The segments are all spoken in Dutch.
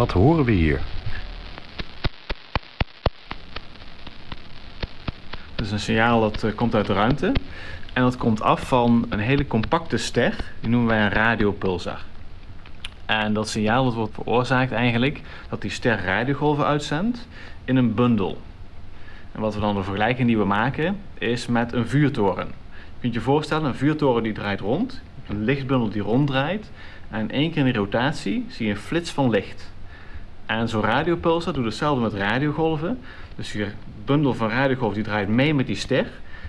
Wat horen we hier? Dat is een signaal dat eh, komt uit de ruimte. En dat komt af van een hele compacte ster. Die noemen wij een radiopulsar. En dat signaal dat wordt veroorzaakt eigenlijk dat die ster radiogolven uitzendt in een bundel. En wat we dan de vergelijking die we maken is met een vuurtoren. Je kunt je voorstellen, een vuurtoren die draait rond. Een lichtbundel die ronddraait. En in één keer in die rotatie zie je een flits van licht. En zo'n radiopulsar doet hetzelfde met radiogolven. Dus je bundel van radiogolven die draait mee met die ster.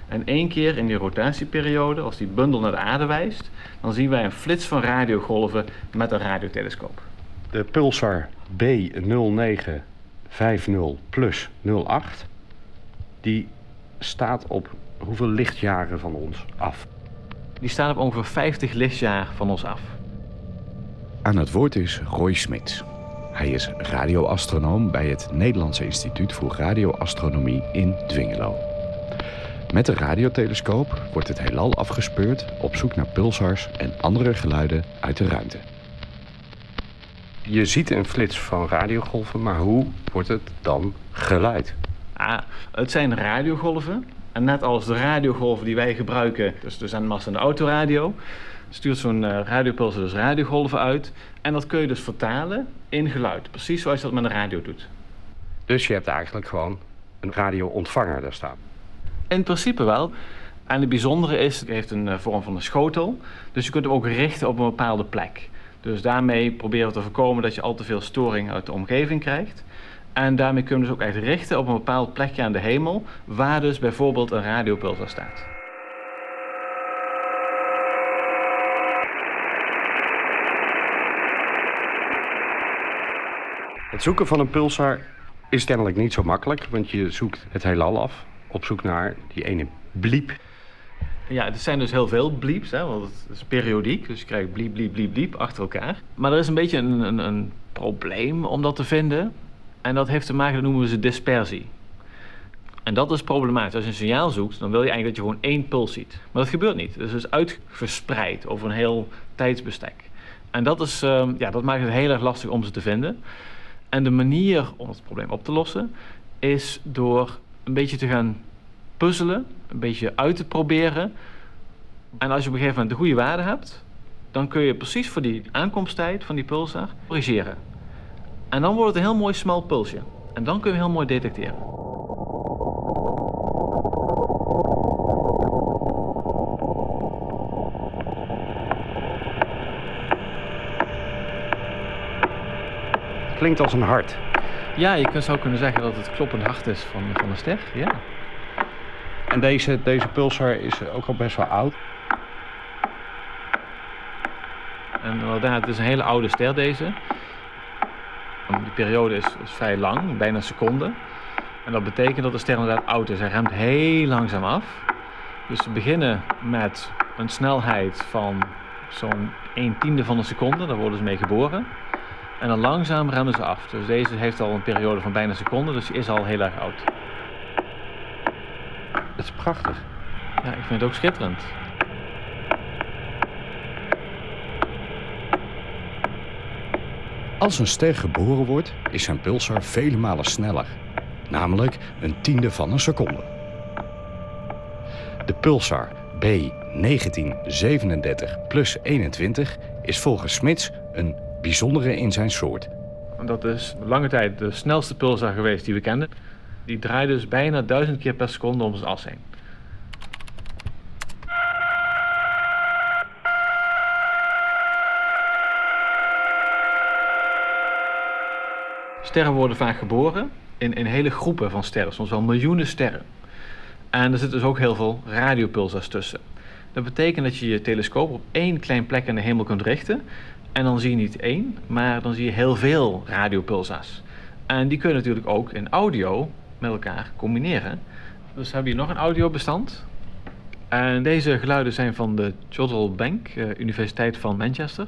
En één keer in die rotatieperiode, als die bundel naar de aarde wijst, dan zien wij een flits van radiogolven met een radiotelescoop. De pulsar B0950 plus 08, die staat op hoeveel lichtjaren van ons af? Die staat op ongeveer 50 lichtjaar van ons af. Aan het woord is Roy Smits. Hij is radioastronoom bij het Nederlandse Instituut voor Radioastronomie in Dwingelo. Met de radiotelescoop wordt het heelal afgespeurd op zoek naar pulsars en andere geluiden uit de ruimte. Je ziet een flits van radiogolven, maar hoe wordt het dan geluid? Ah, het zijn radiogolven. En net als de radiogolven die wij gebruiken, dus de zendmast en de autoradio, stuurt zo'n uh, radiopulsar dus radiogolven uit. En dat kun je dus vertalen in geluid. Precies zoals je dat met een radio doet. Dus je hebt eigenlijk gewoon een radioontvanger daar staan? In principe wel. En het bijzondere is, het heeft een uh, vorm van een schotel. Dus je kunt hem ook richten op een bepaalde plek. Dus daarmee proberen we te voorkomen dat je al te veel storing uit de omgeving krijgt. En daarmee kunnen we dus ook echt richten op een bepaald plekje aan de hemel, waar dus bijvoorbeeld een radiopulsar staat. Het zoeken van een pulsar is kennelijk niet zo makkelijk, want je zoekt het heelal af op zoek naar die ene bliep. Ja, er zijn dus heel veel blieps, hè, want het is periodiek. Dus je krijgt bliep, bliep, bliep, bliep achter elkaar. Maar er is een beetje een, een, een probleem om dat te vinden. En dat heeft te maken, dat noemen we ze dispersie. En dat is problematisch. Als je een signaal zoekt, dan wil je eigenlijk dat je gewoon één puls ziet. Maar dat gebeurt niet. Het is dus uitverspreid over een heel tijdsbestek. En dat, is, uh, ja, dat maakt het heel erg lastig om ze te vinden. En de manier om het probleem op te lossen is door een beetje te gaan puzzelen, een beetje uit te proberen. En als je op een gegeven moment de goede waarde hebt, dan kun je precies voor die aankomsttijd van die pulsar corrigeren. En dan wordt het een heel mooi smal pulsje. En dan kun je heel mooi detecteren. Klinkt als een hart. Ja, je zou kunnen zeggen dat het kloppend hart is van, van een ster. Ja. En deze, deze pulsar is ook al best wel oud. En inderdaad, het is een hele oude ster deze. Die periode is, is vrij lang, bijna een seconde. En dat betekent dat de ster inderdaad oud is. Hij remt heel langzaam af. Dus we beginnen met een snelheid van zo'n 1 tiende van een seconde. Daar worden ze mee geboren. En dan langzaam remmen ze af. Dus deze heeft al een periode van bijna een seconde, dus die is al heel erg oud. Het is prachtig. Ja, ik vind het ook schitterend. Als een ster geboren wordt, is zijn pulsar vele malen sneller. Namelijk een tiende van een seconde. De pulsar B1937 plus 21 is volgens Smits een bijzondere in zijn soort. Dat is lange tijd de snelste pulsar geweest die we kenden. Die draait dus bijna 1000 keer per seconde om zijn as heen. Sterren worden vaak geboren in, in hele groepen van sterren, soms wel miljoenen sterren. En er zitten dus ook heel veel radiopulsars tussen. Dat betekent dat je je telescoop op één klein plek in de hemel kunt richten. En dan zie je niet één, maar dan zie je heel veel radiopulsars. En die kunnen natuurlijk ook in audio met elkaar combineren. Dus we hebben hier nog een audiobestand. En deze geluiden zijn van de Jodrell Bank, uh, Universiteit van Manchester.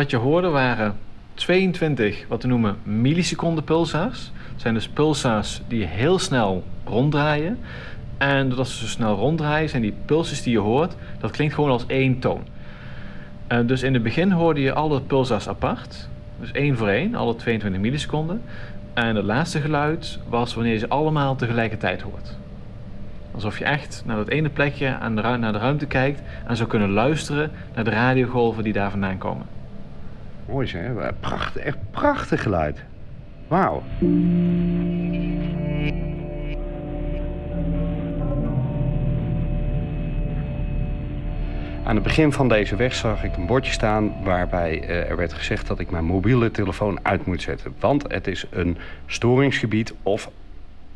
Wat je hoorde waren 22 wat we noemen milliseconden pulsars. Dat zijn dus pulsars die heel snel ronddraaien. En doordat ze zo snel ronddraaien, zijn die pulsjes die je hoort, dat klinkt gewoon als één toon. Uh, dus in het begin hoorde je alle pulsars apart. Dus één voor één, alle 22 milliseconden. En het laatste geluid was wanneer je ze allemaal tegelijkertijd hoort. Alsof je echt naar dat ene plekje aan de, naar de ruimte kijkt en zou kunnen luisteren naar de radiogolven die daar vandaan komen. Mooi zeg. Prachtig, echt prachtig geluid. Wauw. Aan het begin van deze weg zag ik een bordje staan waarbij uh, er werd gezegd dat ik mijn mobiele telefoon uit moet zetten. Want het is een storingsgebied of,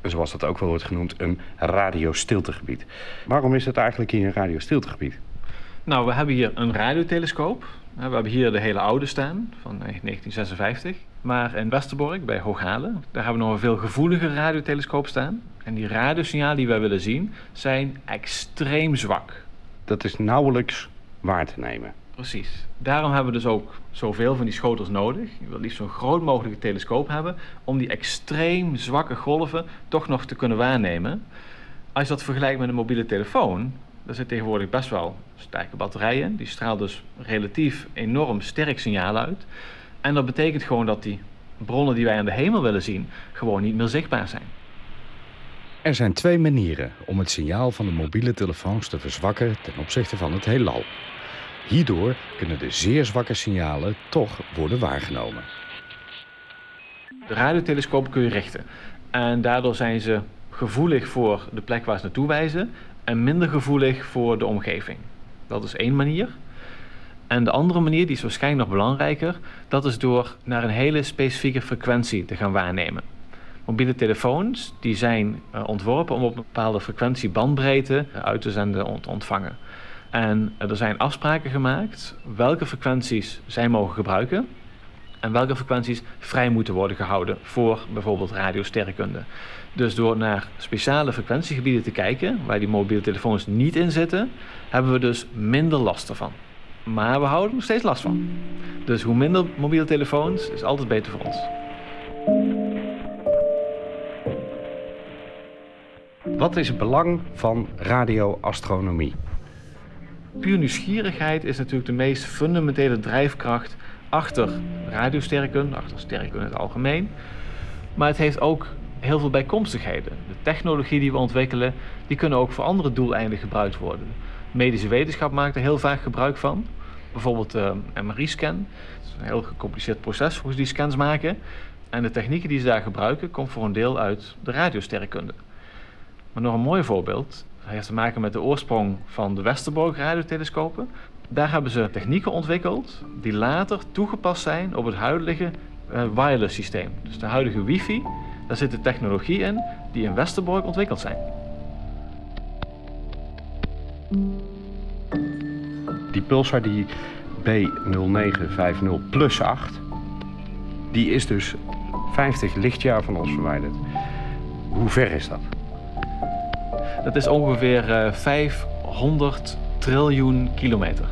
zoals dat ook wel wordt genoemd, een radiostiltegebied. Waarom is het eigenlijk hier een radiostiltegebied? Nou, we hebben hier een radiotelescoop. We hebben hier de hele oude staan van 1956. Maar in Westerbork, bij Hooghalen, daar hebben we nog een veel gevoeliger radiotelescoop staan. En die radiosignalen die wij willen zien, zijn extreem zwak. Dat is nauwelijks waar te nemen. Precies. Daarom hebben we dus ook zoveel van die schotels nodig. Je wil liefst zo'n groot mogelijke telescoop hebben om die extreem zwakke golven toch nog te kunnen waarnemen. Als je dat vergelijkt met een mobiele telefoon, daar zit tegenwoordig best wel sterke batterijen. Die straalt dus relatief enorm sterk signaal uit. En dat betekent gewoon dat die bronnen die wij aan de hemel willen zien, gewoon niet meer zichtbaar zijn. Er zijn twee manieren om het signaal van de mobiele telefoons te verzwakken ten opzichte van het heelal. Hierdoor kunnen de zeer zwakke signalen toch worden waargenomen. De radiotelescopen kun je richten. En daardoor zijn ze gevoelig voor de plek waar ze naartoe wijzen en minder gevoelig voor de omgeving. Dat is één manier. En de andere manier, die is waarschijnlijk nog belangrijker, dat is door naar een hele specifieke frequentie te gaan waarnemen. Mobiele telefoons die zijn uh, ontworpen om op een bepaalde frequentiebandbreedte uit te zenden en te ontvangen. En uh, er zijn afspraken gemaakt welke frequenties zij mogen gebruiken en welke frequenties vrij moeten worden gehouden voor bijvoorbeeld radiosterrenkunde. Dus door naar speciale frequentiegebieden te kijken, waar die mobiele telefoons niet in zitten, hebben we dus minder last ervan. Maar we houden er nog steeds last van. Dus hoe minder mobiele telefoons is altijd beter voor ons. Wat is het belang van radioastronomie? Puur nieuwsgierigheid is natuurlijk de meest fundamentele drijfkracht achter radiosterrenkunde, achter sterrenkunde in het algemeen. Maar het heeft ook heel veel bijkomstigheden. De technologie die we ontwikkelen, die kunnen ook voor andere doeleinden gebruikt worden. Medische wetenschap maakt er heel vaak gebruik van. Bijvoorbeeld de MRI-scan. Het is een heel gecompliceerd proces hoe ze die scans maken. En de technieken die ze daar gebruiken, komt voor een deel uit de radiosterrenkunde. Maar nog een mooi voorbeeld, dat heeft te maken met de oorsprong van de Westerbork radiotelescopen. Daar hebben ze technieken ontwikkeld die later toegepast zijn op het huidige uh, wireless systeem. Dus de huidige wifi, daar zit de technologie in die in Westerbork ontwikkeld zijn. Die pulsar die B0950 plus 8, die is dus 50 lichtjaar van ons verwijderd. Hoe ver is dat? Dat is ongeveer uh, 500 triljoen kilometer.